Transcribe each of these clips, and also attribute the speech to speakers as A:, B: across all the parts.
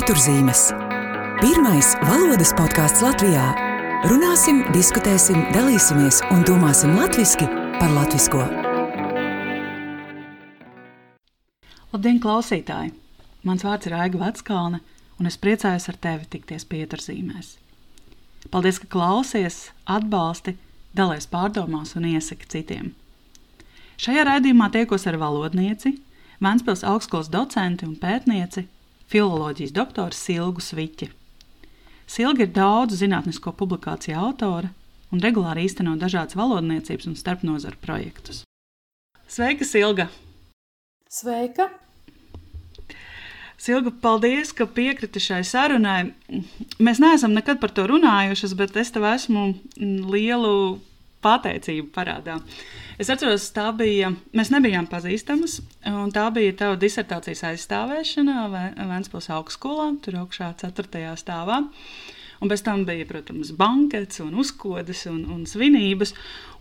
A: Pieturzīmes. Pirmais valodas podkāsts Latvijā. Runāsim, diskutēsim, dalīsimies un domāsim latviešu par latviešu.
B: Labdien, klausītāji! Mans vārds ir Aiga Veckalne, un es priecājos ar tevi tikties pieturzīmēs. Paldies, ka klausies, atbalsti, dalies pārdomās un iesaki citiem. Šajā raidījumā tiekos ar valodnieci, Vēncpils augstskolas docenti un pētnieci filoloģijas doktors Silgu Sviķi. Silga ir daudzu zinātnisko publikāciju autore un regulāri īsteno dažādas valodniecības un starpnozaru projektus. Sveika, Silga!
C: Sveika!
B: Silga, paldies, ka piekriti šai sarunai. Mēs neesam nekad par to runājušas, bet es tev esmu lielu pateicību parādā. Es atceros, tā bija, mēs nebijām pazīstamas, un tā bija tava disertācijas aizstāvēšana Vēncpils augstskolā, tur augšā 4. stāvā. Un bez tam bija, protams, bankets un uzkodas un, un svinības.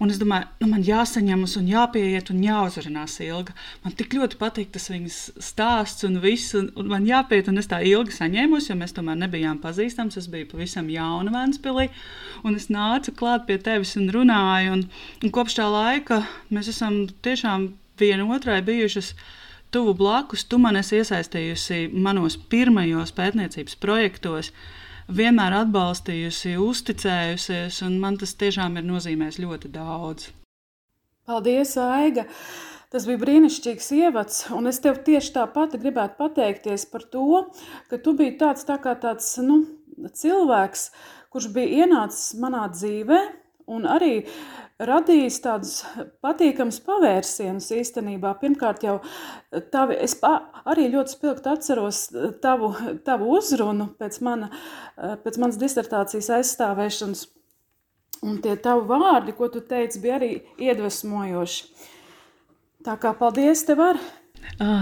B: Un es domāju, nu, man jāsaņemas un jāpieiet un jāuzrunās ilgi. Man tik ļoti patīk tas viņas stāsts un viss, un, un man jāpieiet, un es tā ilgi saņēmos, jo mēs tomēr nebijām pazīstams. Es biju pavisam jauna Vēnspilī, un es nācu klāt pie tevis un runāju. Un, un kopš tā laika mēs esam tiešām viena otrai bijušas tuvu blakus. Tu man esi iesaistījusi manos pirmajos pētniecības projektos vienmēr atbalstījusi, uzticējusies, un man tas tiešām ir nozīmējis ļoti daudz.
C: Paldies, Aiga! Tas bija brīnišķīgs ievads, un es tev tieši tāpat gribētu pateikties par to, ka tu biji tāds, tā tāds nu, cilvēks, kurš bija ienācis manā dzīvē, un arī radījis tādus patīkamus pavērsienus īstenībā. Pirmkārt, jau tavi, es arī ļoti spilgti atceros tavu, tavu uzrunu pēc, mana, pēc manas disertācijas aizstāvēšanas. Un tie tavi vārdi, ko tu teici, bija arī iedvesmojoši. Tā kā paldies tev ar!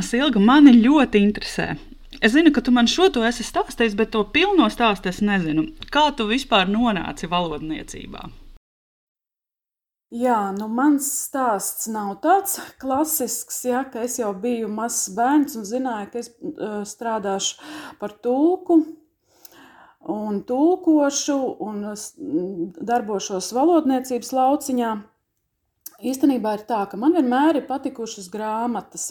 B: Silga, mani ļoti interesē. Es zinu, ka tu man šo to esi stāstījis, bet to pilno stāstu es nezinu. Kā tu vispār nonāci valodniecībā?
C: Jā, nu mans stāsts nav tāds klasisks, ja, ka es jau biju mazs bērns un zināju, ka es uh, strādāšu par tulku un tulkošu un darbošos valodniecības lauciņā. Īstenībā ir tā, ka man vienmēr ir patikušas grāmatas.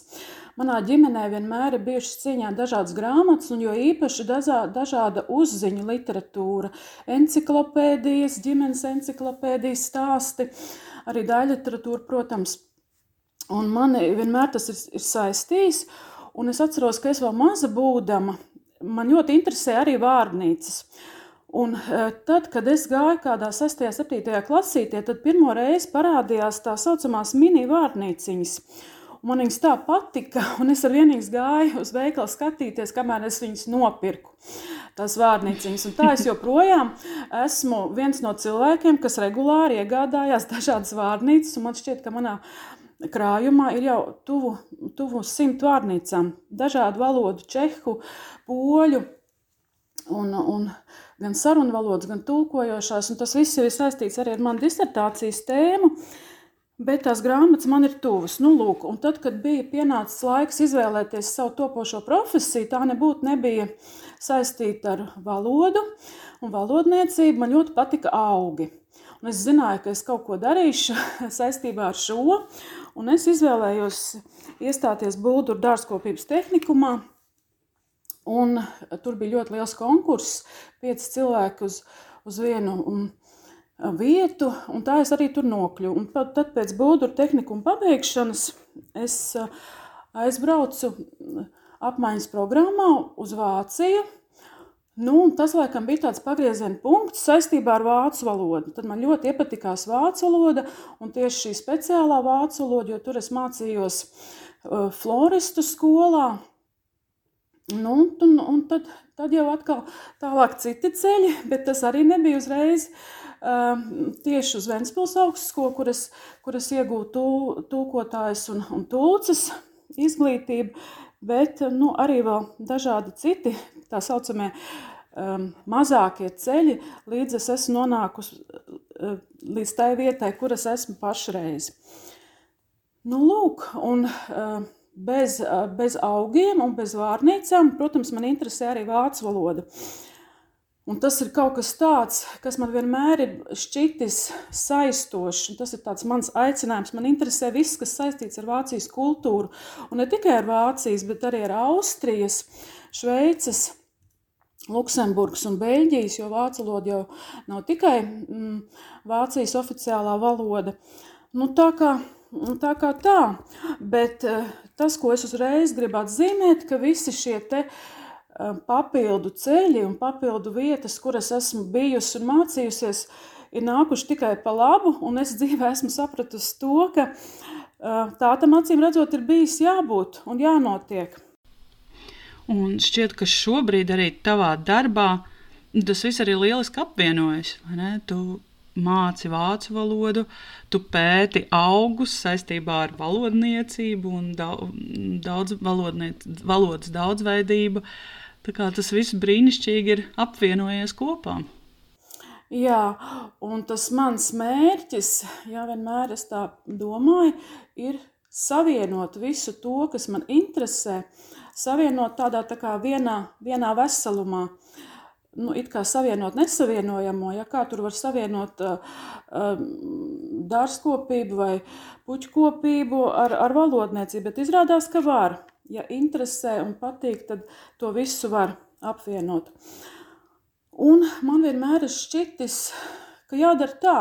C: Manā ģimenē vienmēr ir bijušas cīņā dažādas grāmatas, un jo īpaši dažā, dažāda uzziņu literatūra, enciklopēdijas, ģimenes enciklopēdijas stāsti. Arī daļliteratūra, protams. Un man vienmēr tas ir, ir saistījis. Un es atceros, ka es vēl maza būdama, man ļoti interesē arī vārnīcas. Un e, tad, kad es gāju kādā 6. un 7. klasītē, tad pirmo reizi parādījās tā saucamās mini vārnīciņas. Man viņas tā patika, un es ar vienīgs gāju uz veikalu skatīties, kamēr es viņas nopirku. Tās vārnīciņas. Un tā es joprojām esmu viens no cilvēkiem, kas regulāri iegādājās dažādas vārnīcas. Man šķiet, ka manā krājumā ir jau tuvu, tuvu simt vārnīcām. Dažādu valodu, čehu, poļu. Un, un gan sarunu valodas, gan tulkojošās, un tas viss ir saistīts arī ar manu disertācijas tēmu. Uh, Bet tās grāmatas man ir tuvas. Nu, lūk, un tad, kad bija pienācis laiks izvēlēties savu topošo profesiju, tā nebūtu nebija saistīta ar valodu un valodniecību. Man ļoti patika augi. Un es zināju, ka es kaut ko darīšu saistībā ar šo, un es izvēlējos iestāties Bulgāru dārzkopības tehnikumā. Un tur bija ļoti liels konkurss, pieci cilvēki uz, uz vienu. Un, vietu, un tā es arī tur nokļuvu. Un tad pēc būduru tehnikuma pabeigšanas es aizbraucu apmaiņas programmā uz Vāciju. Nu, tas, laikam, bija tāds pagrieziena punkts saistībā ar vācu valodu. Tad man ļoti iepatikās vācu valoda, un tieši šī speciālā vācu valoda, jo tur es mācījos uh, floristu skolā. Nu, un, un tad, tad jau atkal tālāk citi ceļi, bet tas arī nebija uzreiz uh, tieši uz Ventspils augstskolu, kur es, kur es iegūtu tūkotājs un, un tulces izglītību, bet nu, arī vēl dažādi citi tā saucamie um, mazākie ceļi, līdz es esmu nonākusi uh, līdz tai vietai, kur es esmu pašreiz. Nu, lūk, un uh, bez, bez augiem un bez vārnīcām. Protams, man interesē arī vācu valoda. Un tas ir kaut kas tāds, kas man vienmēr ir šķitis saistošs. Tas ir mans aicinājums. Man interesē viss, kas saistīts ar Vācijas kultūru. Un ne tikai ar Vācijas, bet arī ar Austrijas, Šveices, Luksemburgas un Beļģijas, jo vācu valoda jau nav tikai mm, Vācijas oficiālā valoda. Nu, tā kā tā, kā tā. Bet eh, tas, ko es uzreiz gribu atzīmēt, ka visi šie te uh, papildu ceļi un papildu vietas, kuras esmu bijusi un mācījusies, ir nākuši tikai pa labu, es dzīvē esmu sapratusi to, ka uh, tā tam acīm redzot ir bijis jābūt un jānotiek.
B: Un šķiet, ka šobrīd arī tavā darbā tas viss arī lieliski apvienojas. Tu māci vācu valodu, tu pēti augus saistībā ar valodniecību un daudz, valodas daudzveidību. Uh, tas viss brīnišķīgi ir apvienojies kopā.
C: Jā, un tas mans mērķis, ja vienmēr es tā domāju, ir savienot visu to, kas man interesē, savienot tādā tā kā vienā, vienā veselumā. Nu, it kā savienot nesavienojamo, ja kā tur var savienot uh, uh, dārzkopību vai puķkopību ar, ar valodniecību, bet izrādās, ka var ja interesē un patīk, tad to visu var apvienot. Un man vienmēr ir šķitis, ka jādara tā,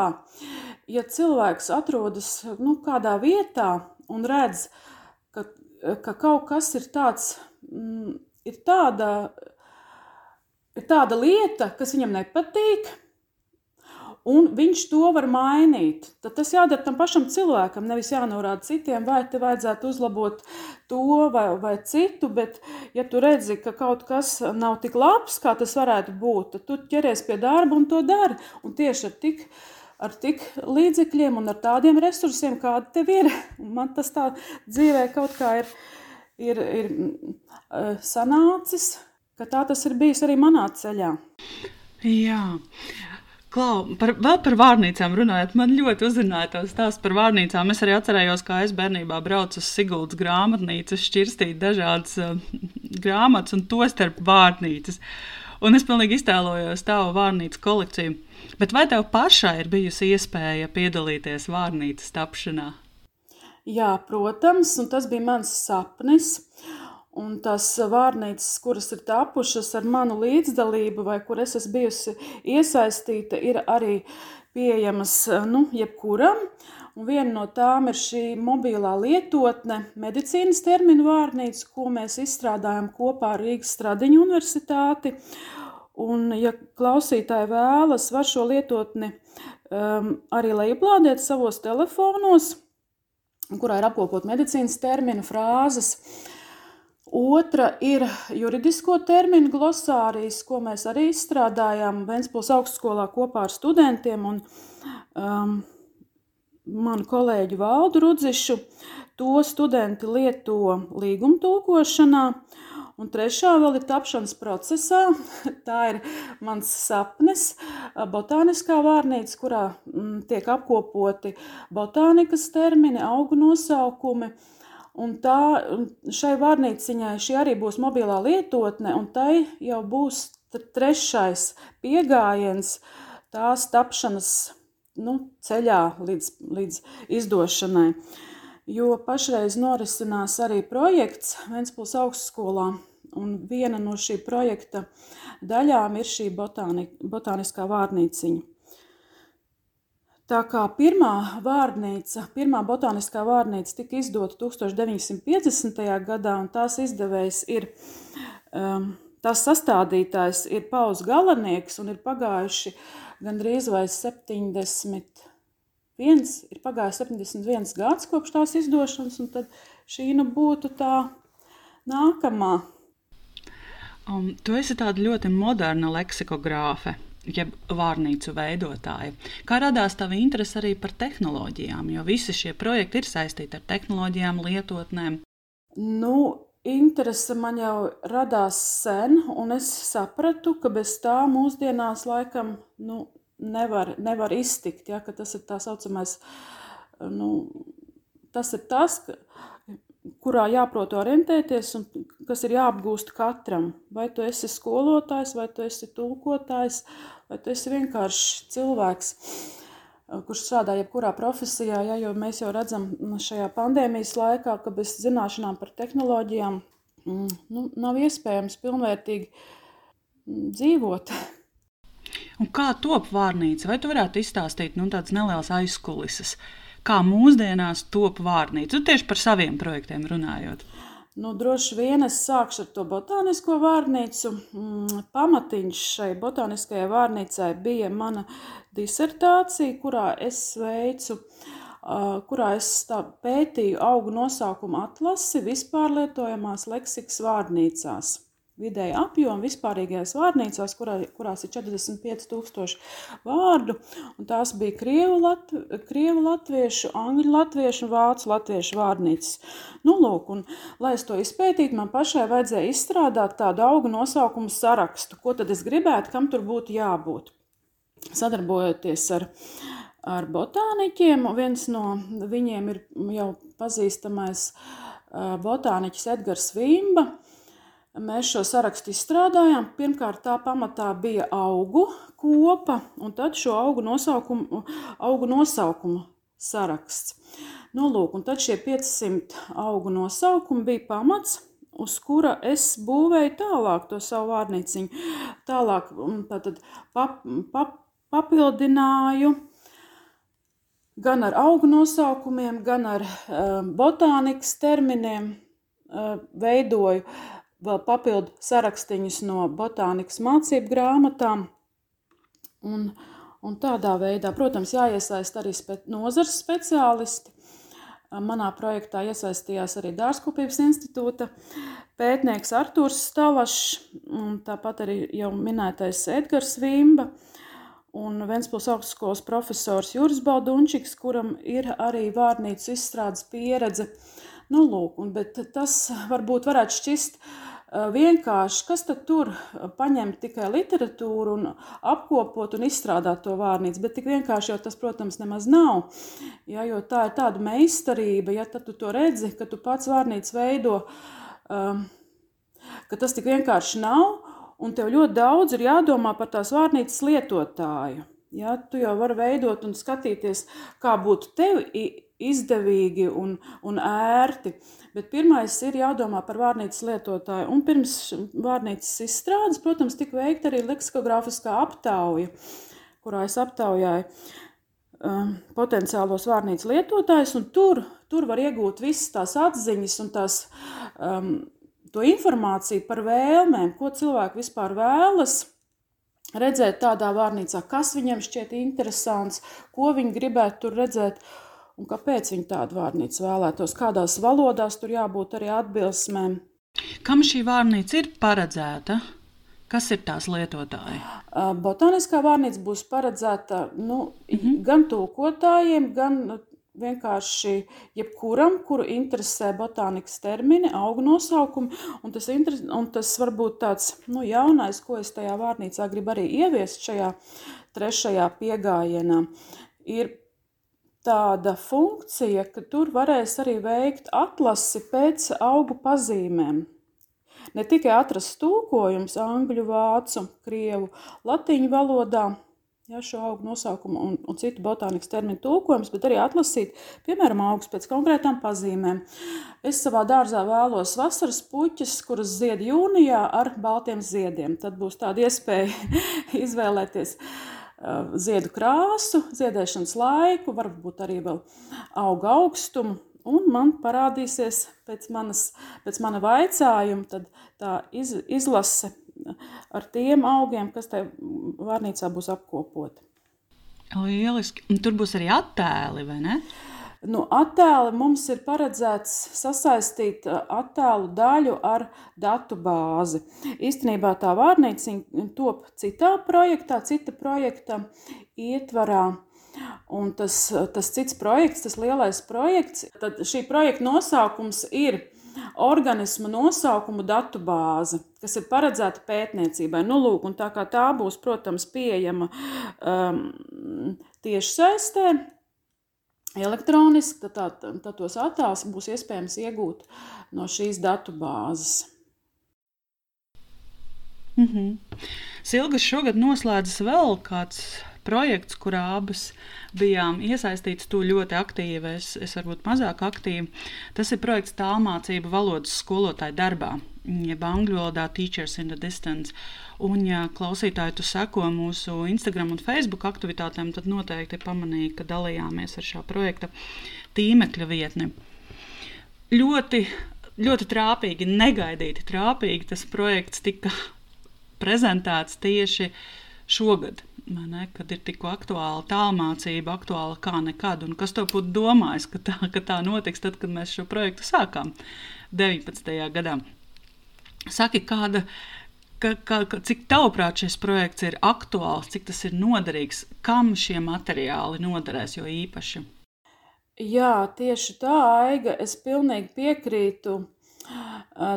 C: ja cilvēks atrodas nu, kādā vietā un redz, ka, ka kaut kas ir tāds, mm, ir tāda, ir tāda lieta, kas viņam nepatīk, un viņš to var mainīt. Tad tas jādara tam pašam cilvēkam, nevis jānorāda citiem, vai te vajadzētu uzlabot to vai, vai citu, bet ja tu redzi, ka kaut kas nav tik labs, kā tas varētu būt, tad tu ķeries pie darba un to dari. Un tieši ar tik, ar tik līdzekļiem un ar tādiem resursiem, kādi tev ir. Man tas tā dzīvē kaut kā ir, ir, ir uh, sanācis, ka tā tas ir bijis arī manā ceļā.
B: Jā, Klau, par, vēl par vārnīcām runājot, man ļoti uzrunāja tas stāsts par vārnīcām. Es arī atcerējos, kā es bērnībā braucu uz Siguldas grāmatnīcu, šķirstīt dažādas uh, grāmatas un to starp vārnīcas. Un es pilnīgi iztēlojos tavu vārnīcu kolekciju. Bet vai tev pašai ir bijusi iespēja piedalīties vārnīcas tapšanā?
C: Jā, protams, un tas bija mans sapnis. Un tās vārnīcas, kuras ir tapušas ar manu līdzdalību, vai kur es esmu bijusi iesaistīta, ir arī pieejamas nu, jebkuram. Un viena no tām ir šī mobilā lietotne, medicīnas terminu vārnīca, ko mēs izstrādājam kopā ar Rīgas Stradiņu universitāti. Un, ja klausītāji vēlas, var šo lietotni um, arī lejuplādēt savos telefonos, kurā ir apkopot medicīnas terminu frāzes. Uh, Otra ir juridisko terminu glosārijas, ko mēs arī izstrādājām Ventspils augstskolā kopā ar studentiem un um, manu kolēģi Valdu Rudzišu. To studenti lieto līguma tulkošanā. Un trešā vēl ir tapšanas procesā. Tā ir mans sapnis, botāniskā vārnīca, kurā m, tiek apkopoti botānikas termini, augu nosaukumi, uh, Un tā, šai vārnīciņai šī arī būs mobilā lietotne, un tai jau būs trešais pieejams tās tapšanas nu, ceļā līdz, līdz izdošanai. Jo pašreiz norisinās arī projekts Vēncpils augstskolā, un viena no šī projekta daļām ir šī botāni, botāniskā vārnīciņa. Tā kā pirmā vārnīca, pirmā botāniskā vārnīca tika izdota 1950. gadā, un tās izdevējs ir, um, tās sastādītājs ir Pauls Galanieks, un ir pagājuši gandrīz vai 70. Viens, ir pagājis 71 gads kopš tās izdošanas, un tad šī nu būtu tā nākamā.
B: Um, tu esi tāda ļoti moderna leksikogrāfe jeb vārnīcu veidotāji. Kā radās tava interese arī par tehnoloģijām, jo visi šie projekti ir saistīti ar tehnoloģijām, lietotnēm?
C: Nu, interese man jau radās sen, un es sapratu, ka bez tā mūsdienās laikam nu, nevar, nevar iztikt. Ja, tas ir tā saucamais, nu, tas ir tas, ka kurā jāprot orientēties un kas ir jāapgūst katram. Vai tu esi skolotājs, vai tu esi tulkotājs, vai tu esi vienkārši cilvēks, kurš strādā jebkurā profesijā. Ja, jo mēs jau redzam šajā pandēmijas laikā, ka bez zināšanām par tehnoloģijām mm, nu, nav iespējams pilnvērtīgi mm, dzīvot.
B: Un kā top vārnīca? Vai tu varētu izstāstīt nu, tādas nelielas aizkulises? Kā mūsdienās top vārnīca? Nu, tieši par saviem projektiem runājot.
C: Nu, droši vien es sākšu ar to botānisko vārnīcu. Mm, pamatiņš šai botāniskajai vārnīcai bija mana disertācija, kurā es veicu, kurā es pētīju augu nosaukumu atlasi vispār lietojamās leksikas vārnīcās vidēja apjoma vispārīgajās vārnīcās, kurā, kurās ir 45,000 vārdu. Tās bija krievu, lat, krievu latviešu, angļu latviešu un vācu latviešu vārnīcas. Nu, lūk, un, lai es to izpētītu, man pašai vajadzēja izstrādāt tādu augu nosaukumu sarakstu, ko tad es gribētu, kam tur būtu jābūt. Sadarbojoties ar ar botāniķiem. Viens no viņiem ir jau pazīstamais botāniķis Edgars Vimba, Mēs šo sarakstu izstrādājām. Pirmkārt, tā pamatā bija augu kopa, un tad šo augu nosaukumu, augu nosaukumu saraksts. Nu, lūk, un tad šie 500 augu nosaukumi bija pamats, uz kura es būvēju tālāk to savu vārnīciņu. Tālāk tātad, pap, pap, papildināju gan ar augu nosaukumiem, gan ar uh, botānikas terminiem, uh, veidoju uh, vēl papildu sarakstīņus no botānikas mācību grāmatām. Un, un tādā veidā, protams, jāiesaist arī spe, nozars speciālisti. Manā projektā iesaistījās arī Dārzkopības institūta pētnieks Artūrs Stalašs, tāpat arī jau minētais Edgars Vimba un Ventspils augstskolas profesors Juris Baldunčiks, kuram ir arī vārnīcu izstrādes pieredze. Nu, lūk, un, bet tas varbūt varētu šķist vienkārši, kas tad tur paņemt tikai literatūru un apkopot un izstrādāt to vārnīcu, bet tik vienkārši jau tas, protams, nemaz nav. Ja, jo tā ir tāda meistarība, ja tad tu to redzi, ka tu pats vārnīcu veido, ka tas tik vienkārši nav, un tev ļoti daudz ir jādomā par tās vārnīcas lietotāju. Ja, tu jau vari veidot un skatīties, kā būtu tev izdevīgi un, un ērti. Bet pirmais ir jādomā par vārnīcas lietotāju. Un pirms vārnīcas izstrādes, protams, tika veikta arī leksikogrāfiskā aptauja, kurā es aptaujāju um, potenciālos vārnīcas lietotājus. Tur, tur var iegūt visas tās atziņas un tās, um, to informāciju par vēlmēm, ko cilvēki vispār vēlas redzēt tādā vārnīcā, kas viņiem šķiet interesants, ko viņi gribētu tur redzēt. Un kāpēc viņi tādu vārnīcu vēlētos? Kādās valodās tur jābūt arī atbilsmēm?
B: Kam šī vārnīca ir paredzēta? Kas ir tās lietotāji?
C: Botāniskā vārnīca būs paredzēta nu, mm -hmm. gan tūkotājiem, gan vienkārši jebkuram, kuru interesē botānikas termini, augu nosaukumi. Un tas, interes, un tas varbūt tāds nu, jaunais, ko es tajā vārnīcā gribu arī ieviest šajā trešajā piegājienā, ir tāda funkcija, ka tur varēs arī veikt atlasi pēc augu pazīmēm. Ne tikai atrast tulkojums angļu, vācu, krievu, latīņu valodā, ja, šo augu nosaukumu un, un citu botānikas terminu tulkojums, bet arī atlasīt, piemēram, augus pēc konkrētām pazīmēm. Es savā dārzā vēlos vasaras puķis, kuras zied jūnijā ar baltiem ziediem. Tad būs tāda iespēja izvēlēties uh, ziedu krāsu, ziedēšanas laiku, varbūt arī vēl auga augstumu. Un man parādīsies pēc, manas, pēc mana vaicājuma tā iz, izlase ar tiem augiem, kas tajā vārnīcā būs apkopoti.
B: Lieliski. Un tur būs arī attēli, vai ne? Uh,
C: Nu, attēli mums ir paredzēts sasaistīt attēlu daļu ar datu bāzi. Īstenībā tā vārnīca top citā projektā, cita projekta ietvarā. Un tas, tas cits projekts, tas lielais projekts, tad šī projekta nosaukums ir organismu nosaukumu datu bāze, kas ir paredzēta pētniecībai. Nu, lūk, tā tā būs, protams, pieejama um, tieši saistē, elektroniski, tad, tā, tad tos attēlus būs iespējams iegūt no šīs datu bāzes.
B: Mm -hmm. Silgas šogad noslēdzas vēl kāds projekts, kurā abas bijām iesaistītas. Tu ļoti aktīvi, es, es varbūt mazāk aktīvi. Tas ir projekts tālmācība valodas skolotāju darbā, jeb angļu valodā Teachers in the Distance. Un, ja klausītāji tu seko mūsu Instagram un Facebook aktivitātēm, tad noteikti pamanīja, ka dalījāmies ar šā projekta tīmekļa vietni. Ļoti, ļoti trāpīgi, negaidīti trāpīgi tas projekts tika prezentēts tieši šogad. Ne, kad ir tik aktuāla tālmācība, aktuāla kā nekad. Un kas to būtu domājis, ka tā, ka tā notiks tad, kad mēs šo projektu sākām 19. gadā? Saki, kāda, ka, ka, ka, cik tavuprāt šis projekts ir aktuāls, cik tas ir noderīgs, kam šie materiāli noderēs jo īpaši?
C: Jā, tieši tā, Aiga, es pilnīgi piekrītu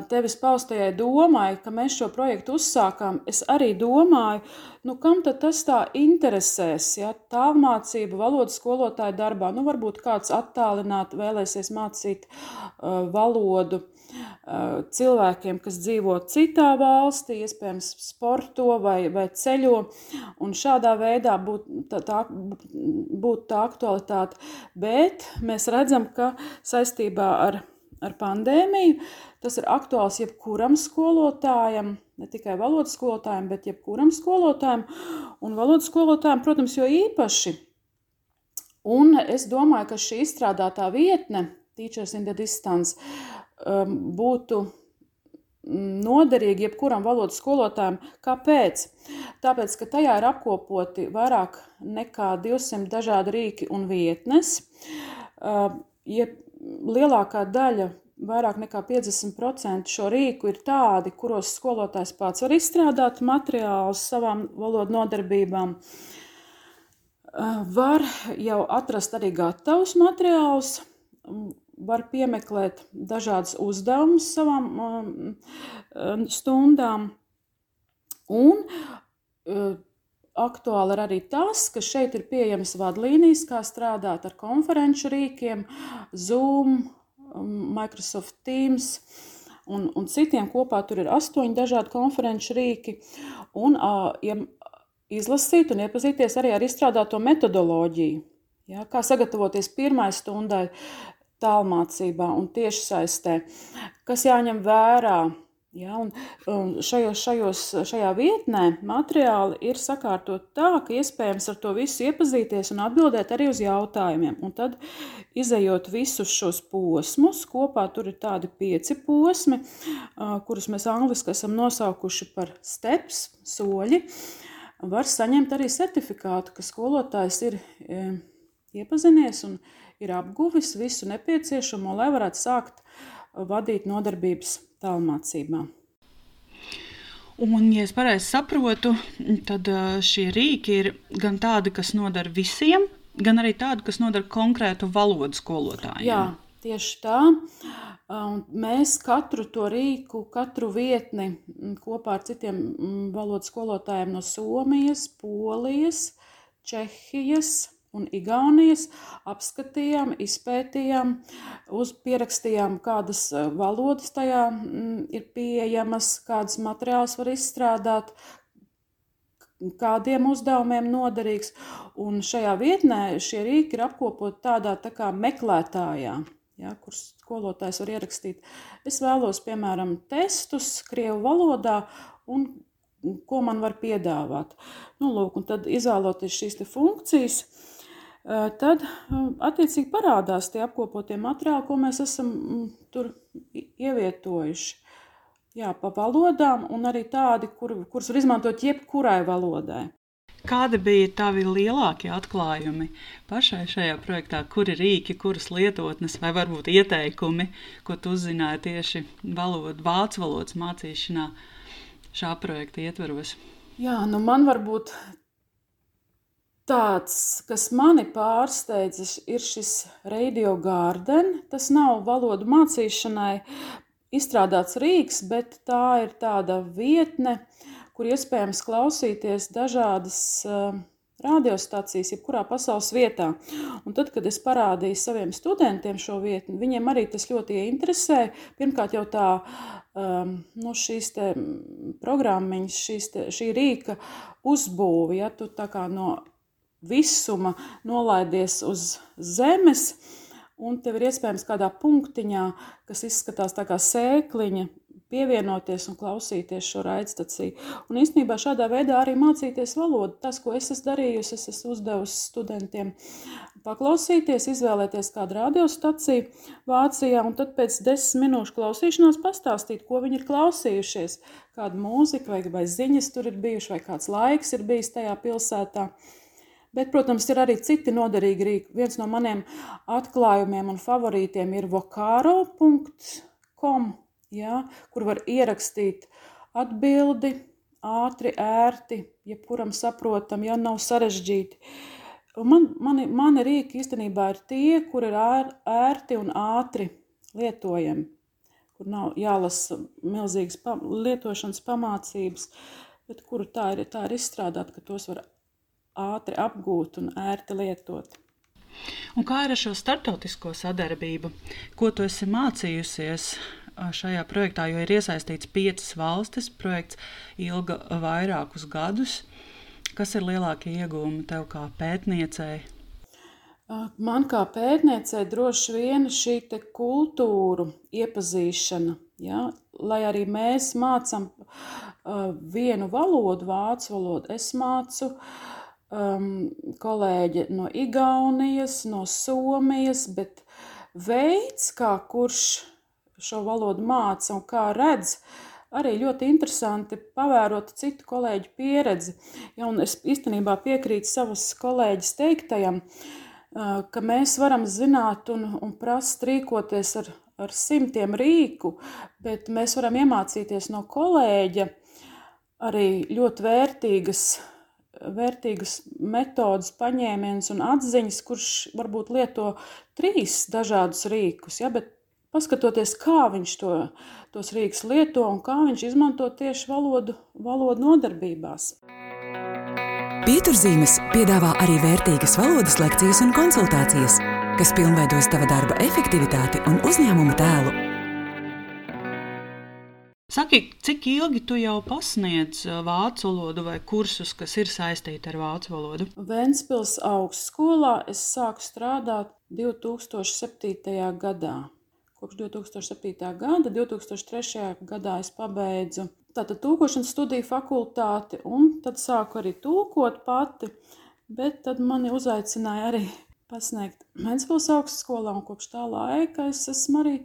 C: tevis paustajai domai, ka mēs šo projektu uzsākām, es arī domāju, nu, kam tas tā interesēs, ja tālmācība valodas skolotāja darbā, nu, varbūt kāds attālināt vēlēsies mācīt uh, valodu. uh, cilvēkiem, kas dzīvo citā valstī, iespējams sporto vai, vai ceļo, un šādā veidā būtu tā, tā, būt tā aktualitāte, bet mēs redzam, ka saistībā ar ar pandēmiju. Tas ir aktuāls jebkuram skolotājam, ne tikai valodas skolotājiem, bet jebkuram skolotājam. Un valodas skolotājiem, protams, jo īpaši. Un es domāju, ka šī izstrādātā vietne, Teachers in the Distance, um, būtu noderīgi jebkuram valodas skolotājam. Kāpēc? Tāpēc, ka tajā ir apkopoti vairāk nekā 200 dažādi rīki un vietnes. Uh, jeb, lielākā daļa, vairāk nekā 50% šo rīku ir tādi, kuros skolotājs pats var izstrādāt materiālus savām valodu nodarbībām. Var jau atrast arī gatavus materiālus, var piemeklēt dažādas uzdevumus savām stundām. Un aktuāli ir arī tas, ka šeit ir pieejamas vadlīnijas, kā strādāt ar konferenču rīkiem, Zoom, um, Microsoft Teams un, un citiem. Kopā tur ir astoņi dažādi konferenču rīki. Un, ja izlasīt un iepazīties arī ar izstrādāto metodoloģiju, ja, kā sagatavoties pirmai stundai tālmācībā un tiešsaistē, kas jāņem vērā Ja, un, un šajos, šajos, šajā vietnē materiāli ir sakārtot tā, ka iespējams ar to visu iepazīties un atbildēt arī uz jautājumiem. Un tad, izējot visus šos posmus, kopā tur ir tādi pieci posmi, kurus mēs angliski esam nosaukuši par steps, soļi, var saņemt arī certifikātu, ka skolotājs ir iepazinies un ir apguvis visu nepieciešamo, lai varētu sākt vadīt nodarbības tālmācībā.
B: Un, ja es pareizi saprotu, tad šie rīki ir gan tādi, kas noder visiem, gan arī tādi, kas noder konkrētu valodu skolotājiem.
C: Jā, tieši tā. Un mēs katru to rīku, katru vietni kopā ar citiem valodas skolotājiem no Somijas, Polijas, Čehijas, un Igaunijas apskatījām, izpētījām, uzpierakstījām, kādas eh, valodas tajā mm, ir pieejamas, kādas materiālus var izstrādāt, kādiem uzdevumiem noderīgs. Un šajā vietnē šie rīki ir apkopoti tādā tā kā meklētājā. Ja, kur skolotājs var ierakstīt, es vēlos, piemēram, testus Krievu valodā, un ko man var piedāvāt. Nu, lūk, un tad izvēloties šīs funkcijas, uh, tad attiecīgi parādās tie apkopotie materiāli, ko mēs esam tur ievietojuši. Jā, pa valodām, un arī tādi, kur, kurus var izmantot jebkurai valodai.
B: Kādi bija tavi lielākie atklājumi pašai šajā projektā? Kuri rīki, kuras lietotnes vai varbūt ieteikumi, ko tu uzzināji tieši valodu, vācu valodas mācīšanā šā projekta ietveros?
C: Jā, nu man varbūt tāds, kas mani pārsteidzis, ir šis Radio Garden. Tas nav valodu mācīšanai izstrādāts rīks, bet tā ir tāda vietne, kur iespējams klausīties dažādas uh, radiostacijas, jebkurā pasaules vietā. Un tad, kad es parādīju saviem studentiem šo vietu, viņiem arī tas ļoti ieinteresēja. Pirmkārt, jau tā um, nu, šīs te, šī rīka uzbūve, ja tu tā kā no visuma nolaidies uz zemes, un tev ir iespējams kādā punktiņā, kas izskatās tā kā sēkliņa, pievienoties un klausīties šo raidstaciju. Un īstenībā šādā veidā arī mācīties valodu. Tas, ko es esmu darījusi, es esmu uzdevusi studentiem paklausīties, izvēlēties kādu radiostaciju Vācijā, un tad pēc desmit minūšu klausīšanās pastāstīt, ko viņi ir klausījušies, kāda mūzika vai, vai ziņas tur ir bijuši, vai kāds laiks ir bijis tajā pilsētā. Bet, protams, ir arī citi noderīgi rīki. Viens no maniem atklājumiem un favorītiem ir vocaro.com, ja, kur var ierakstīt atbildi ātri, ērti, jebkuram saprotam, ja nav sarežģīti. Man, mani, mani rīki īstenībā ir tie, kur ir ēr, ērti un ātri lietojami, kur nav jālasa milzīgas pa, lietošanas pamācības, bet kuru tā ir, tā ir izstrādāta, ka tos var ātri apgūt un ērti lietot.
B: Un kā ir ar šo startautisko sadarbību? Ko tu esi mācījusies šajā projektā, jo ir iesaistīts piecas valstis, projekts ilga vairākus gadus. Kas ir lielākie iegūmi tev kā pētniecei?
C: Man kā pētniecei droši vien šī kultūra iepazīšana, ja? lai arī mēs mācām vienu valodu, vācu valodu, es mācu uh, um, kolēģi no Igaunijas, no Somijas, bet veids, kā kurš šo valodu māca un kā redz, arī ļoti interesanti pavērot citu kolēģu pieredzi. Ja, es īstenībā piekrītu savas kolēģis teiktajam, uh, ka mēs varam zināt un, un prast rīkoties ar, ar simtiem rīku, bet mēs varam iemācīties no kolēģa arī ļoti vērtīgas vērtīgas metodas, paņēmienus un atziņas, kurš varbūt lieto trīs dažādus rīkus, ja, bet paskatoties, kā viņš to, tos rīkus lieto un kā viņš izmanto tieši valodu, valodu nodarbībās.
A: Pieturzīmes piedāvā arī vērtīgas valodas lekcijas un konsultācijas, kas pilnveidos tava darba efektivitāti un uzņēmuma tēlu
B: Saki, cik ilgi tu jau pasniedz vācu valodu vai kursus, kas ir saistīti ar vācu valodu?
C: Ventspils augstskolā es sāku strādāt 2007. gadā. Kopš 2007. gada, 2003. gadā es pabeidzu tātad tūkošanas studiju fakultāti un tad sāku arī tūkot pati, bet tad mani uzaicināja arī pasniegt Ventspils augstskolā un kopš tā laika es esmu arī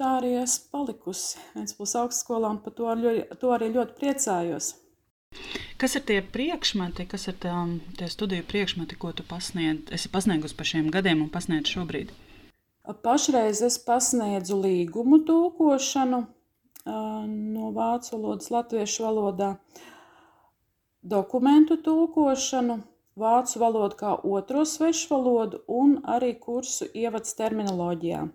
C: tā arī esmu palikusi Vēncpils augstskolā un par to, ļoti, to arī ļoti priecājos.
B: Kas ir tie priekšmeti, kas ir tā, tie studiju priekšmeti, ko tu pasniedz, esi pasniegusi par šiem gadiem un pasniedz šobrīd?
C: Pašreiz es pasniedzu līgumu tūkošanu no vācu valodas latviešu valodā, dokumentu tūkošanu, vācu valodu kā otro svešu valodu un arī kursu ievads terminoloģijā.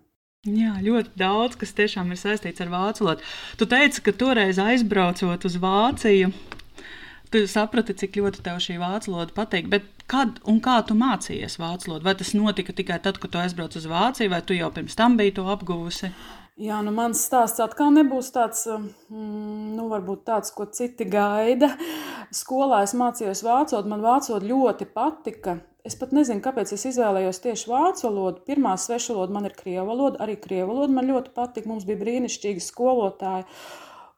B: Jā, ļoti daudz, kas tiešām ir saistīts ar vācu valodu. Tu teici, ka toreiz aizbraucot uz Vāciju, tu saprati, cik ļoti tev šī vācu valoda patīk. Bet kad un kā tu mācījies vācu valodu? Vai tas notika tikai tad, kad tu aizbrauc uz Vāciju, vai tu jau pirms tam biji to apguvusi?
C: Jā, nu mans stāsts atkal nebūs tāds, mm, nu, varbūt tāds, ko citi gaida. Skolā es mācījos vācu valodu, man vācu valoda ļoti patika. Es pat nezinu, kāpēc es izvēlējos tieši vācu valodu. Pirmā svešu valoda man ir krievu valoda, arī krievu valoda man ļoti patika. Mums bija brīnišķīgi skolotāji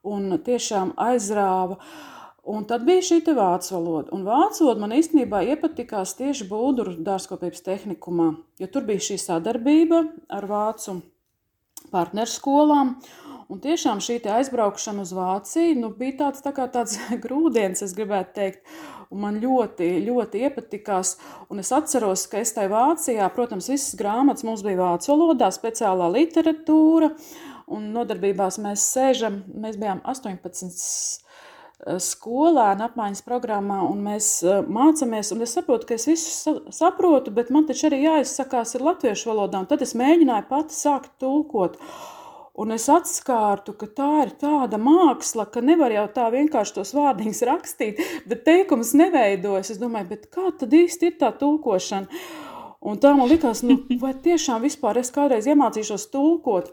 C: un tiešām aizrāva. Un tad bija šī vācu valoda. Un vācu valoda man īstenībā iepatikās tieši Bulduru dārzkopības tehnikumā, jo tur bija šī sadarbība ar vācu partnerskolām. Un tiešām šī aizbraukšana uz Vāciju nu, bija tāds, tā tāds grūdienis, es gribētu teikt. Un man ļoti, ļoti iepatikās. Un es atceros, ka es tajā Vācijā, protams, visas grāmatas mums bija vācu valodā, speciālā literatūra. Un nodarbībās mēs sēžam, mēs bijām 18 eh, skolēni apmaiņas programmā, un mēs eh, mācāmies. Un es saprotu, ka es visu saprotu, bet man taču arī jāizsakās ar latviešu valodā. Tad es mēģināju pati sākt tulkot. Un es atskārtu, ka tā ir tāda māksla, ka nevar jau tā vienkārši tos vārdiņus rakstīt, bet teikums neveidojas. Es domāju, kā tad īsti ir tā tulkošana? Un tā man likās, nu, vai tiešām vispār es kādreiz iemācīšos tulkot.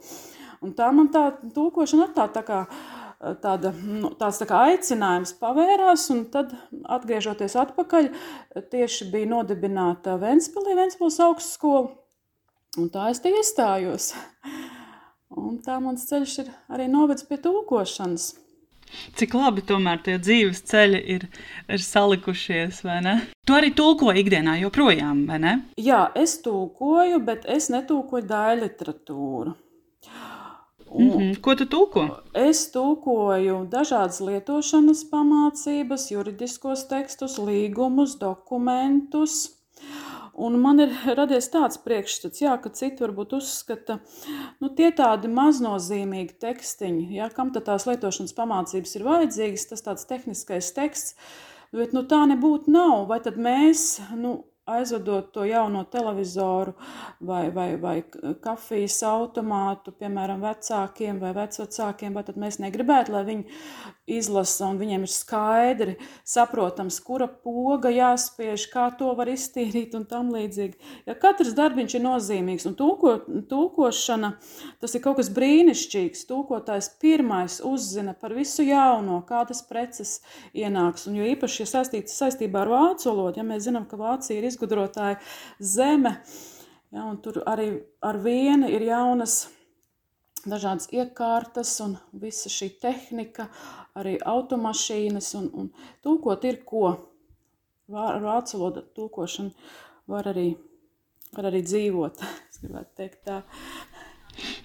C: Un tā man tā tulkošana tā, tā kā, tāda, nu, tāds tā kā aicinājums pavērās, un tad atgriežoties atpakaļ, tieši bija nodibināta Ventspilī, Ventspils augstskola, un tā es te iestājos. Un tā mans ceļš ir arī novedis pie tulkošanas.
B: Cik labi tomēr tie dzīves ceļi ir, ir salikušies, vai ne? Tu arī tulko ikdienā joprojām, vai ne?
C: Jā, es tulkoju, bet es netulkoju daļu literatūru.
B: Un mm -hmm. Ko tu tulko?
C: Es tulkoju dažādas lietošanas pamācības, juridiskos tekstus, līgumus, dokumentus Un man ir radies tāds priekšstats, jā, ka citi varbūt uzskata, nu, tie tādi maznozīmīgi tekstiņi, jā, kam tad tās lietošanas pamācības ir vajadzīgas, tas tāds tehniskais teksts, bet nu, tā nebūtu nav. Vai tad mēs, nu, aizvedot to jauno televizoru vai, vai, vai kafijas automātu, piemēram, vecākiem vai vecvecākiem, vai tad mēs negribētu, lai viņi izlasa un viņiem ir skaidri saprotams, kura poga jāspiež, kā to var iztīrīt un tam līdzīgi. Ja katrs darbiņš ir nozīmīgs un tūko, tūkošana, tas ir kaut kas brīnišķīgs. Tūkotājs pirmais uzzina par visu jauno, kādas preces ienāks, un jo īpaši, ja saistīts saistībā ar vācu valodu, ja mēs zinām, ka Vācija ir izgudrotāja zeme, ja, tur arī ar vienu ir jaunas dažādas iekārtas un visa šī tehnika, arī automašīnas un, un tūkot ir ko. Ar vācu valodu tūkošanu var arī, var arī dzīvot, es gribētu teikt tā.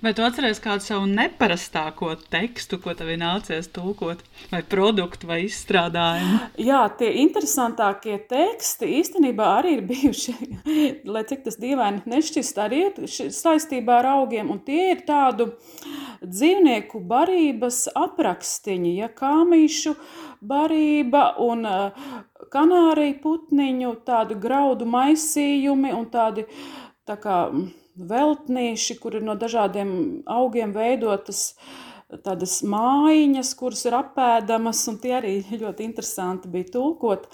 B: Vai tu atceries kādu savu neparastāko tekstu, ko tev ir nācies tulkot, vai produktu, vai izstrādājumu?
C: Jā, tie interesantākie teksti īstenībā arī ir bijuši, lai cik tas dīvaini nešķist, arī ir saistībā ar augiem, un tie ir tādu dzīvnieku barības aprakstiņi, ja kāmīšu barība un kanāriju putniņu, tādu graudu maisījumi un tādi tā kā veltnīši, kur ir no dažādiem augiem veidotas tādas mājiņas, kuras ir apēdamas, un tie arī ļoti interesanti bija tulkot.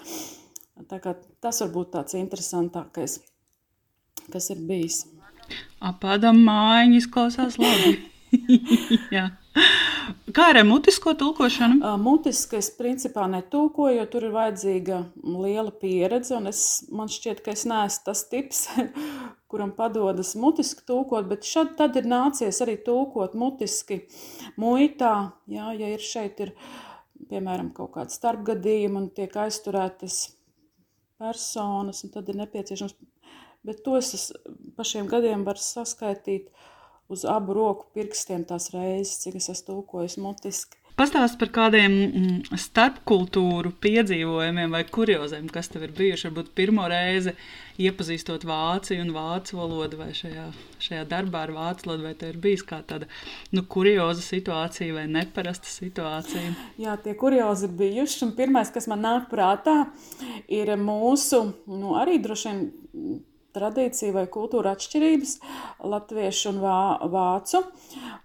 C: Tā kā tas varbūt tāds interesantākais, kas ir bijis.
B: Apēdam mājiņu izklausās labi. Jā. Kā ar mutisko tulkošanu?
C: Mutiski es principā netulkoju, jo tur ir vajadzīga liela pieredze. Es, man šķiet, ka es neesmu tas tips, kuram padodas mutiski tulkot, bet šad tad ir nācies arī tulkot mutiski muitā. Jā, ja ir šeit ir, piemēram, kaut kāda starpgadījuma un tiek aizturētas personas, tad ir nepieciešams, bet to es pa šiem gadiem varu saskaitīt uz abu roku pirkstiem tās reizes, cik es esmu tulkojis mutiski.
B: Pastāst par kādiem mm, starpkultūru piedzīvojumiem vai kurioziem, kas tev ir bijuši. Varbūt pirmo reizi iepazīstot vāciju un vācu valodu, vai šajā, šajā darbā ar vācu valodu, vai tev ir bijis kā tāda nu, kurioza situācija vai neparasta situācija?
C: Jā, tie kuriozi ir bijuši. Un pirmais, kas man nāk prātā, ir mūsu, nu, arī droši vien tradīcija vai kultūra atšķirības, latviešu un vā, vācu.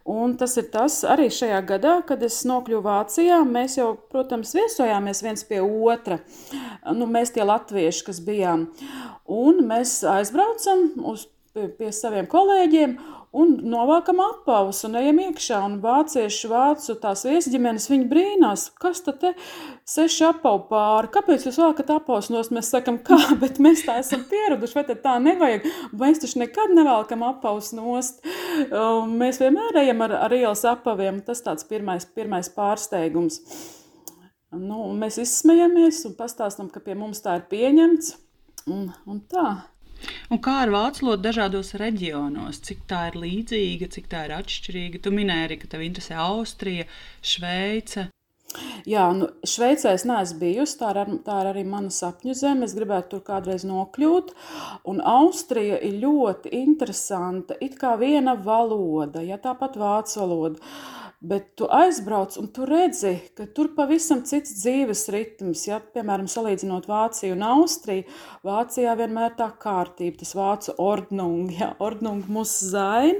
C: Un tas ir tas arī šajā gadā, kad es nokļuvu Vācijā. Mēs jau, protams, viesojāmies viens pie otra. Nu, mēs tie latvieši, kas bijām. Un mēs aizbraucam uz, pie, pie saviem kolēģiem un novākam apavus un ejam iekšā. Un vācieši, vācu tās viesģimenes, viņi brīnās, kas tad te seši apavu pāri, kāpēc jūs vēlakat apavus nost? Mēs sakam, kā, bet mēs tā esam pieraduši, vai tad tā nevajag? Mēs taču nekad nevēlkam apavus nost. Mēs vienmēr ejam ar, ar ielas apaviem. Tas tāds pirmais, pirmais pārsteigums. Nu, mēs izsmejamies un pastāstam, ka pie mums tā ir pieņemts. Un, un tā.
B: Un kā ar vācu valodu dažādos reģionos? Cik tā ir līdzīga, cik tā ir atšķirīga? Tu minēji arī, ka tev interesē Austrija, Šveice.
C: Jā, nu, Šveicē es neesmu bijusi. Tā ir, tā ir arī mana sapņu zeme. Es gribētu tur kādreiz nokļūt. Un Austrija ir ļoti interesanta. It kā viena valoda, ja tāpat vācu valoda. Bet tu aizbrauc un tu redzi, ka tur pavisam cits dzīves ritms. Ja, piemēram, salīdzinot Vāciju un Austriju, Vācijā vienmēr tā kārtība, tas vācu ordnung, ja, ordnung mus zain,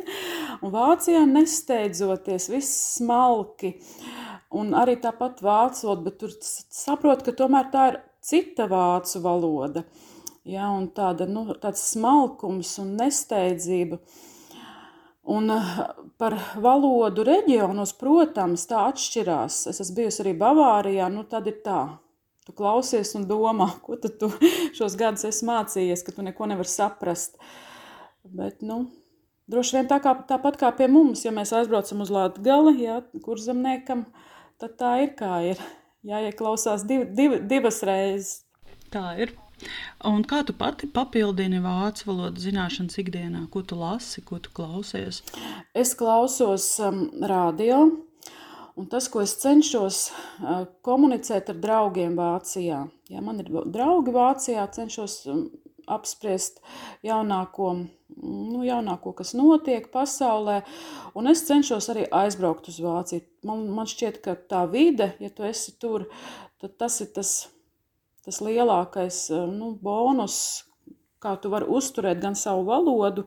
C: un Vācijā nesteidzoties, viss smalki, un arī tāpat vācot, bet tur saprot, ka tomēr tā ir cita vācu valoda, ja, un tāda, nu, tāds smalkums un nesteidzība. Un par valodu reģionos, protams, tā atšķirās. Es esmu bijusi arī Bavārijā, nu tad ir tā. Tu klausies un domā, ko tu šos gadus esi mācījies, ka tu neko nevari saprast. Bet, nu, droši vien tā kā, tāpat kā pie mums, ja mēs aizbraucam uz Latgali, ja, kur zemniekam, tad tā ir kā ir. Jāieklausās div, div, divas reizes.
B: Tā ir. Un kā tu pati papildini vācu valodas zināšanas ikdienā? Ko tu lasi, ko tu klausies?
C: Es klausos um, radio, un tas, ko es cenšos uh, komunicēt ar draugiem Vācijā. Ja man ir draugi Vācijā, cenšos um, apspriest jaunāko, nu, jaunāko, kas notiek pasaulē, un es cenšos arī aizbraukt uz Vāciju. Man, man šķiet, ka tā vide, ja tu esi tur, tad tas ir tas tas lielākais eh, nu, bonus, kā tu vari uzturēt gan savu valodu,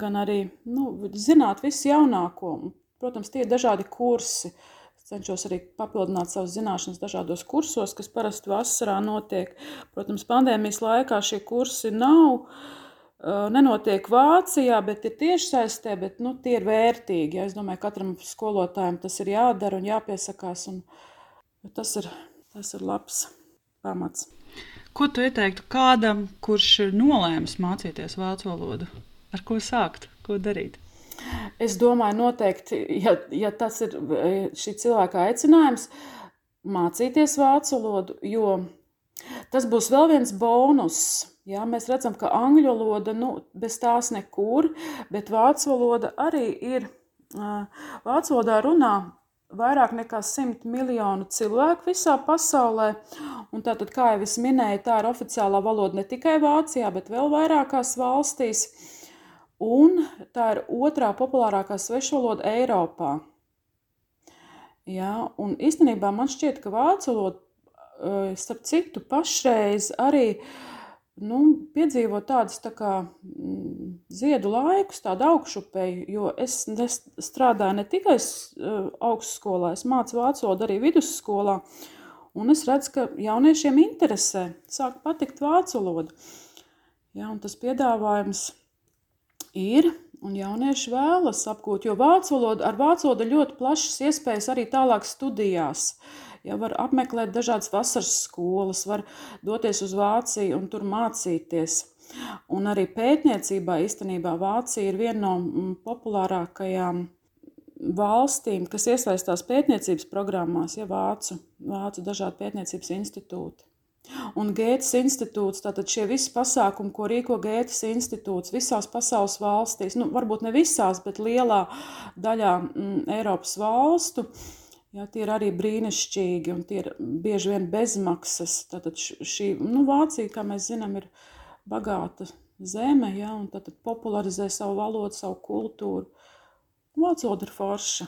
C: gan arī nu, zināt visu jaunāko. Protams, tie ir dažādi kursi. Es cenšos arī papildināt savas zināšanas dažādos kursos, kas parasti vasarā notiek. Protams, pandēmijas laikā šie kursi nav. Eh, nenotiek Vācijā, bet ir tiešsaistē, bet nu, tie ir vērtīgi. Ja? Es domāju, ka katram skolotājam tas ir jādara un jāpiesakās. Un tas, ir, tas ir labs pamats.
B: Ko tu ieteiktu kādam, kurš ir nolēmis mācīties vācu valodu? Ar ko sākt, ko darīt?
C: Es domāju, noteikti, ja, ja tas ir šī cilvēka aicinājums, mācīties vācu valodu, jo tas būs vēl viens bonus. Jā, mēs redzam, ka angļu valoda nu, bez tās nekur, bet vācu valoda arī ir. Vācu valodā runā vairāk nekā 100 miljonu cilvēku visā pasaulē. Un tātad, kā jau es minēju, tā ir oficiālā valoda ne tikai Vācijā, bet vēl vairākās valstīs. Un tā ir otrā populārākā svešvaloda Eiropā. Jā, un īstenībā man šķiet, ka vācu valoda, eh, starp citu, pašreiz arī uh, nu, piedzīvot tādus tā kā, mm, ziedu laikus, tādu augšupēju, jo es strādāju ne tikai uh, augstskolā, es mācu vācu valodu arī vidusskolā, un es redzu, ka jauniešiem interesē, sāk patikt vācu valoda. Ja, tas piedāvājums ir, un jaunieši vēlas apgūt, jo vācu valoda, ar vācu valodu ļoti plašas iespējas arī tālāk studijās. Uh, Ja var apmeklēt dažādas vasaras skolas, var doties uz Vāciju un tur mācīties. Un arī pētniecībā īstenībā Vācija ir viena no mm, populārākajām valstīm, kas iesaistās pētniecības programmās, ja vācu, vācu dažādi pētniecības institūti. Un Gētas institūts, tātad šie visi pasākumi, ko rīko Gētas institūts visās pasaules valstīs, nu, varbūt ne visās, bet lielā daļā mm, Eiropas valstu, uh, Jā, tie ir arī brīnišķīgi un tie ir bieži vien bezmaksas. Tātad šī nu, Vācija, kā mēs zinām, ir bagāta zeme, ja, un tad popularizē savu valodu, savu kultūru. Vācu valoda ir forša.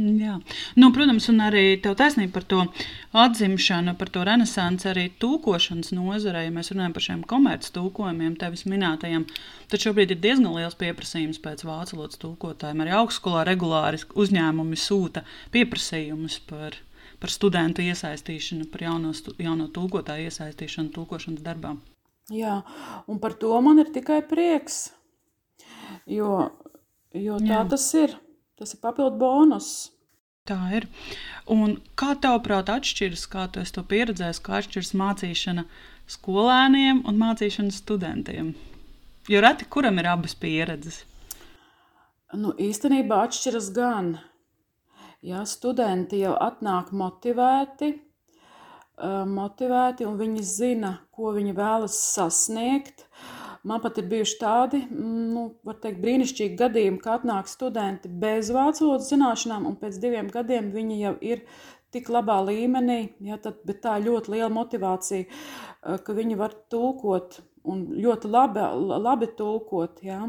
B: Jā. Nu, protams, un arī tev taisnība par to atzimšanu, par to renesansi arī tūkošanas nozarei. Ja mēs runājam par šiem komerces tūkojumiem, tevis minētajiem. Tad šobrīd ir diezgan liels pieprasījums pēc vācu valodas tūkotājiem. Arī augstskolā regulāri uzņēmumi sūta pieprasījumus par, par studentu iesaistīšanu, par jauno, jauno tūkotāju iesaistīšanu tūkošanas darbā. Jā,
C: un par to man ir tikai prieks, jo, jo tā Jā. tas ir. Tas ir papildu bonus.
B: Tā ir. Un kā tavuprāt, atšķiras, kā tu to pieredzēji, kā atšķiras mācīšana skolēniem un mācīšana studentiem? Jo reti kuram ir abas pieredzes.
C: Nu, īstenībā atšķiras gan. Jā, studenti jau atnāk motivēti, motivēti, un viņi zina, ko viņi vēlas sasniegt. Man pat ir bijuši tādi, nu, var teikt, brīnišķīgi gadījumi, ka atnāk studenti bez vācu valodas zināšanām, un pēc diviem gadiem viņi jau ir tik labā līmenī, ja, tad, bet tā ļoti liela motivācija, eh, ka viņi var tulkot un ļoti labi, labi tulkot. Ja.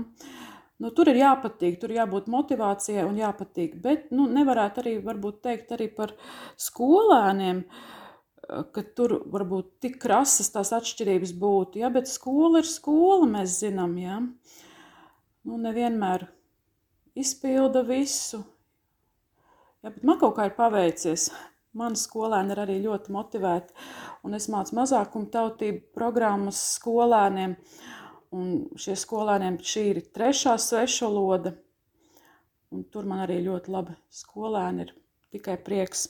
C: Nu, tur ir jāpatīk, tur jābūt motivācijai un jāpatīk. Bet nu, nevarētu arī teikt arī par skolēniem, ka tur varbūt tik krasas tās atšķirības būtu. Ja? Bet skola ir skola, mēs zinām. Ja? Nu, nevienmēr izpilda visu. Ja, bet man kaut kā ir paveicies. Mani skolēni ir arī ļoti motivēti, un es mācu mazākumu tautību programmas skolēniem. Un šie skolēniem šī ir trešā svešvaloda, un tur man arī ļoti labi skolēni ir tikai prieks.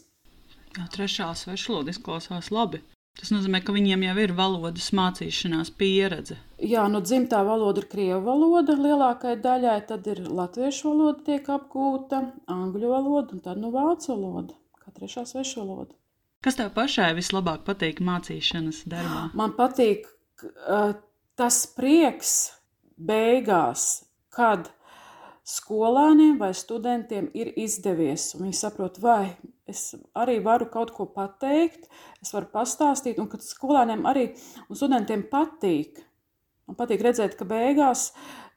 B: Jā, trešā svešvaloda izklausās labi. Tas nozīmē, ka viņiem jau ir valodas mācīšanās pieredze.
C: Jā, nu dzimtā valoda ir krievu valoda lielākajai daļai, tad ir latviešu valoda tiek apgūta, angļu valoda un tad nu vācu valoda kā trešā svešvaloda.
B: Kas tev pašai vislabāk patīk mācīšanas darbā?
C: Man patīk uh, tas prieks beigās, kad skolēniem vai studentiem ir izdevies, un viņi saprot, vai es arī varu kaut ko pateikt, es varu pastāstīt, un kad skolēniem arī un studentiem patīk. Man patīk redzēt, ka beigās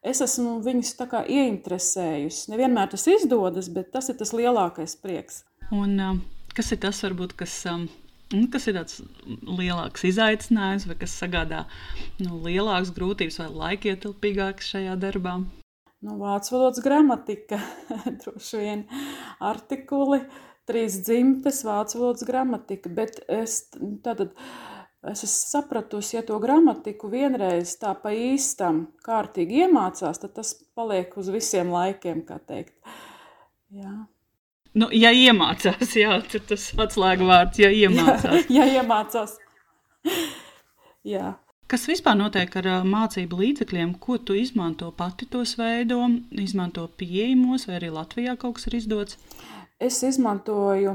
C: es esmu viņus tā kā ieinteresējusi. Nevienmēr tas izdodas, bet tas ir tas lielākais prieks.
B: Un, uh, kas ir tas, varbūt, kas, um, kas ir tāds lielāks izaicinājums, vai kas sagādā nu, lielākas grūtības vai laikietilpīgākas šajā darbā?
C: Nu, vācu valodas gramatika, droši vien artikuli, trīs dzimtes, vācu valodas gramatika. Bet es, tātad, es esmu sapratusi, ja to gramatiku vienreiz tā pa īstam kārtīgi iemācās, tad tas paliek uz visiem laikiem, kā teikt. Jā.
B: Nu, ja iemācās, jā, tas atslēga vārds, ja iemācās.
C: Jā, ja iemācās. jā.
B: Kas vispār notiek ar mācību līdzekļiem? Ko tu izmanto pati tos veido? Izmanto pieejamos, vai arī Latvijā kaut kas ir izdots?
C: Es izmantoju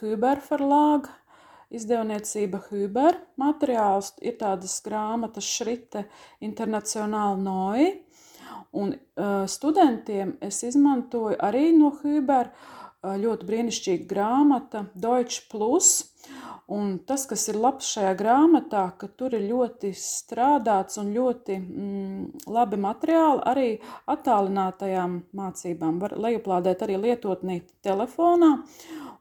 C: Huber Verlāgu, izdevniecība Huber materiāls. Ir tādas grāmatas Šrite Internacionāla Noi. Un uh, studentiem es izmantoju arī no Huber ļoti brīnišķīga grāmata, Deutsche Plus. Un tas, kas ir labs šajā grāmatā, ka tur ir ļoti strādāts un ļoti mm, labi materiāli arī attālinātajām mācībām. Var lejuplādēt arī lietotnī telefonā.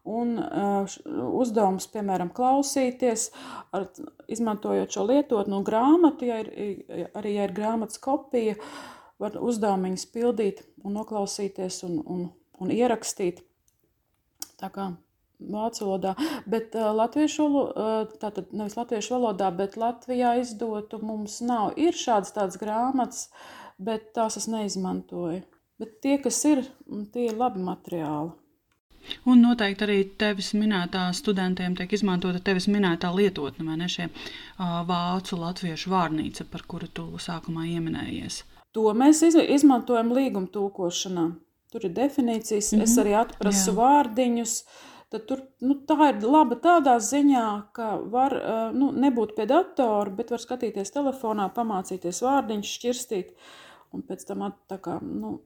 C: Un uh, uzdevums, piemēram, klausīties, ar, izmantojot šo lietotnu grāmatu, ja ir, arī ja ir grāmatas kopija, var uzdevumus pildīt un noklausīties un, un, un ierakstīt. Tā kā vācu valodā, bet uh, latviešu, uh, tātad nevis latviešu valodā, bet Latvijā izdotu mums nav. Ir šādas tādas grāmatas, bet tās es neizmantoju. Bet tie, kas ir, tie ir labi materiāli.
B: Un noteikti arī tevis minētā studentiem tiek izmantota tevis minētā lietotne, vai ne šie uh, vācu latviešu vārnīca, par kuru tu sākumā ieminējies.
C: To mēs izmantojam līguma tūkošanā. Tur ir definīcijas, mm -hmm. es mhm. arī atprasu Jā. vārdiņus. Tad tur, nu, tā ir laba tādā ziņā, ka var nu, nebūt pie datora, bet var skatīties telefonā, pamācīties vārdiņus, šķirstīt un pēc tam kā, nu,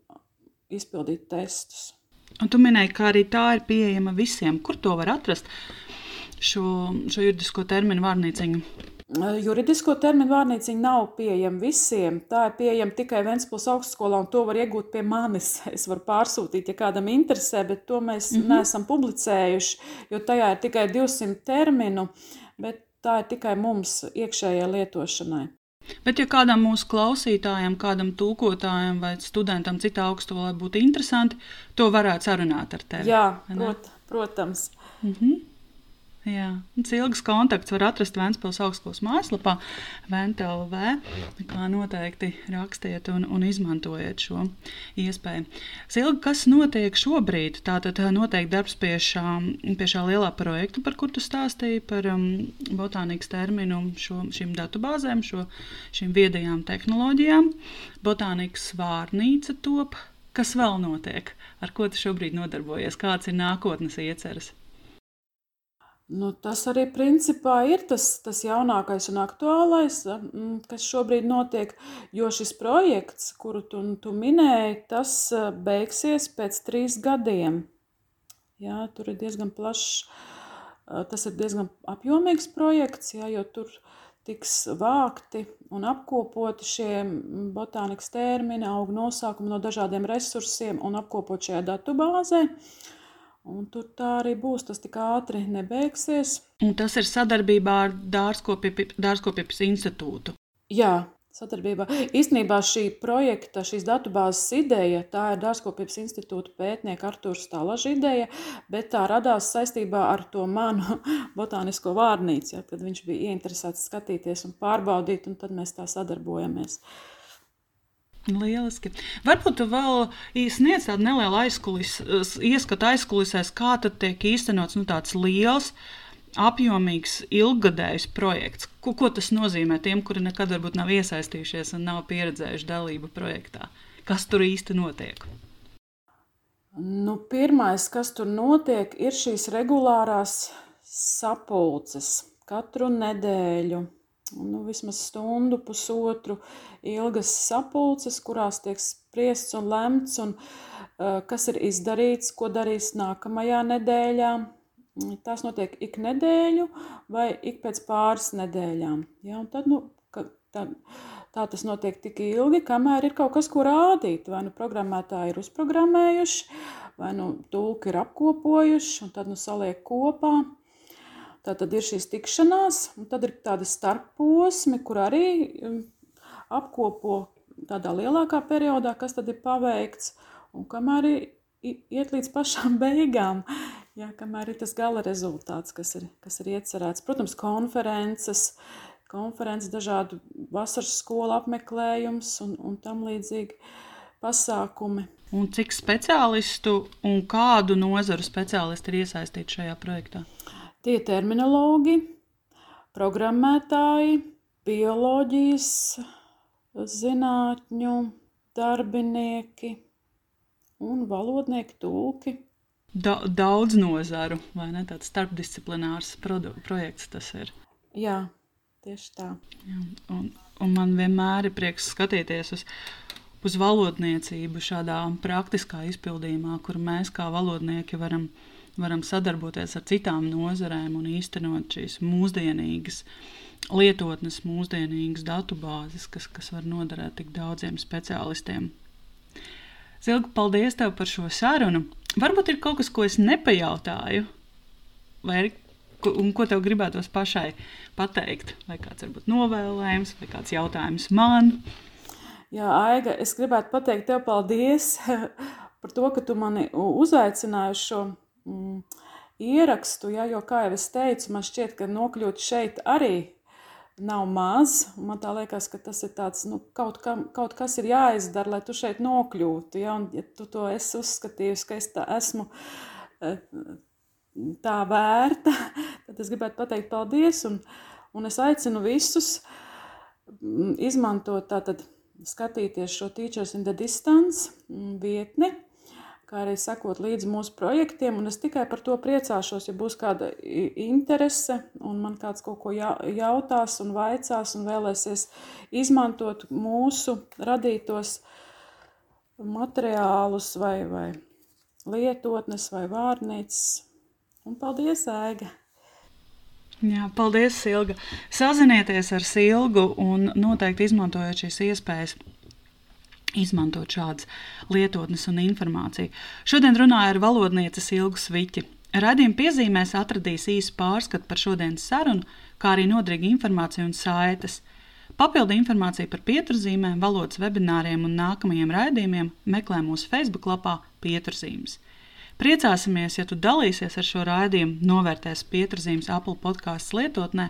C: izpildīt testus.
B: Un tu minēji, ka arī tā ir pieejama visiem. Kur to var atrast? Šo, šo juridisko terminu vārnīciņu.
C: Juridisko terminu vārnīciņa nav pieejama visiem. Tā ir pieejama tikai Vēncpils augstskolā, un to var iegūt pie manis. Es varu pārsūtīt, ja kādam interesē, bet to mēs mm -hmm. neesam publicējuši, jo tajā ir tikai 200 terminu, bet tā ir tikai mums iekšējai lietošanai.
B: Bet, ja kādam mūsu klausītājam, kādam tulkotājam vai studentam citā augstskolā būtu interesanti, to varētu sarunāt ar tevi.
C: Jā, prot, protams.
B: Mm -hmm. Jā, ilgs kontakts var atrast Vēncpils augstskolas mājaslapā, VNTLV. Kā noteikti rakstiet un, un izmantojiet šo iespēju. Silga, kas notiek šobrīd? Tātad noteikti darbs pie šā, pie šā lielā projekta, par kur tu stāstīji, par um, botānikas terminu, šo, šīm datubāzēm, šo, šīm viedajām tehnoloģijām. Botānikas vārnīca top. Kas vēl notiek? Ar ko tu šobrīd nodarbojies? Kāds ir nākotnes ieceres?
C: Nu, tas arī principā ir tas, tas jaunākais un aktuālais, kas šobrīd notiek. Jo šis projekts, kuru tu, tu minēji, tas beigsies pēc trīs gadiem. Jā, tur ir diezgan plašs, tas ir diezgan apjomīgs projekts, jā, jo tur tiks vākti un apkopoti šie botānikas termini, augu nosaukumi no dažādiem resursiem un apkopot šajā datubāzē. Un tur tā arī būs. Tas tik ātri nebeigsies.
B: Un tas ir sadarbībā ar Dārzkopības institūtu.
C: Jā, sadarbībā. Īstenībā šī projekta, šīs datubāzes ideja, tā ir Dārzkopības institūta pētnieka Artūra Stalaža ideja, bet tā radās saistībā ar to manu botānisko vārnīcu, ja, kad viņš bija ieinteresēts skatīties un pārbaudīt, un tad mēs tā sadarbojamies.
B: Lieliski. Varbūt tu vēl sniedz tādu nelielu aizkulis, ieskatu aizkulisēs, kā tad tiek īstenots nu, tāds liels apjomīgs, ilggadējs projekts. Ko, ko tas nozīmē tiem, kuri nekad varbūt nav iesaistījušies un nav pieredzējuši dalību projektā? Kas tur īsti notiek?
C: Nu, pirmais, kas tur notiek, ir šīs regulārās sapulces katru nedēļu. Nu, vismaz stundu, pusotru ilgas sapulces, kurās tiek spriests un lemts, un, uh, kas ir izdarīts, ko darīs nākamajā nedēļā, Tās notiek ik nedēļu vai ik pēc pāris nedēļām. Ja? Tad, nu, tā, tā tas notiek tik ilgi, kamēr ir kaut kas, ko rādīt. Vai nu programmētāji ir uzprogrammējuši, vai nu tulki ir apkopojuši, un tad nu saliek kopā. Tā tad ir šīs tikšanās, un tad ir tādi starposmi, kur arī um, apkopo tādā lielākā periodā, kas tad ir paveikts, un kamēr iet līdz pašām beigām. Jā, kamēr ir tas gala rezultāts, kas ir, kas ir iecerēts. Protams, konferences, konferences dažādu vasaras skolu apmeklējums un, un tam līdzīgi pasākumi.
B: Un cik speciālistu un kādu nozaru speciālisti ir iesaistīti šajā projektā?
C: Tie ir terminologi, programmētāji, bioloģijas zinātņu darbinieki un valodnieki, tulki
B: Da, daudz nozaru, vai ne? Tāds starpdisciplinārs projekts tas ir.
C: Jā, tieši tā.
B: Jā, un, un man vienmēr ir prieks skatīties uz, uz valodniecību šādā praktiskā izpildījumā, kur mēs kā valodnieki varam, varam sadarboties ar citām nozarēm un īstenot šīs mūsdienīgas lietotnes, mūsdienīgas datubāzes, kas, kas var noderēt tik daudziem speciālistiem. Zilga, paldies tev par šo sarunu! Varbūt ir kaut kas, ko es nepajautāju, vai ko, ko tev gribētos pašai pateikt, vai kāds varbūt novēlējums, vai kāds jautājums man.
C: Jā, Aiga, es gribētu pateikt tev paldies par to, ka tu mani uzaicināji uz šo mm, ierakstu, ja, jo, kā jau es teicu, man šķiet, ka nokļūt šeit arī nav maz. Man liekas, ka tas ir tāds, nu, kaut, kam, kaut kas ir jāizdara, lai tu šeit nokļūtu. Ja, un, ja tu to esi uzskatījusi, ka es tā esmu eh, tā vērta, tad es gribētu pateikt paldies. Un, un es aicinu visus mm, izmantot tātad skatīties šo Teachers in the Distance mm, vietni kā arī sekot līdzi mūsu projektiem. Es tikai par to priecāšos, ja būs kāda interese un man kāds kaut ko jautās un vaicās un vēlēsies izmantot mūsu radītos materiālus vai, vai lietotnes vai vārnīcas. Un paldies, Ēga!
B: Jā, paldies, Silga! Sazinieties ar Silgu un noteikti izmantojiet šīs iespējas izmantot šādas lietotnes un informāciju. Šodien runāju ar valodnieci Ilgu Sviķi. Radījuma piezīmēs atradīs īsu pārskatu par šodienas sarunu, kā arī noderīgu informāciju un saites. Papildu informāciju par pieturzīmēm, valodas webināriem un nākamajiem raidījumiem meklē mūsu Facebook lapā Pieturzīmes. Priecāsimies, ja tu dalīsies ar šo raidījumu, novērtēs pieturzīmes Apple podkāstu lietotnē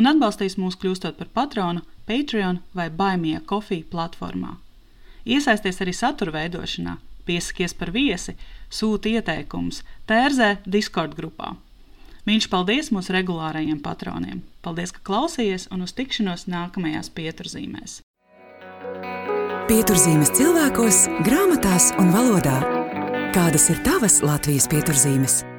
B: un atbalstīs mūs kļūstot par patronu Patreon vai Baimie Coffee platformā. Iesaisties arī satura veidošanā, piesakies par viesi, sūti ieteikumus, tērzē Discord grupā. Viņš paldies mūsu regulārajiem patroniem. Paldies, ka klausījāties un uz tikšanos nākamajās pieturzīmēs.
A: Pieturzīmes cilvēkos, grāmatās un valodā. Kādas ir tavas Latvijas pieturzīmes?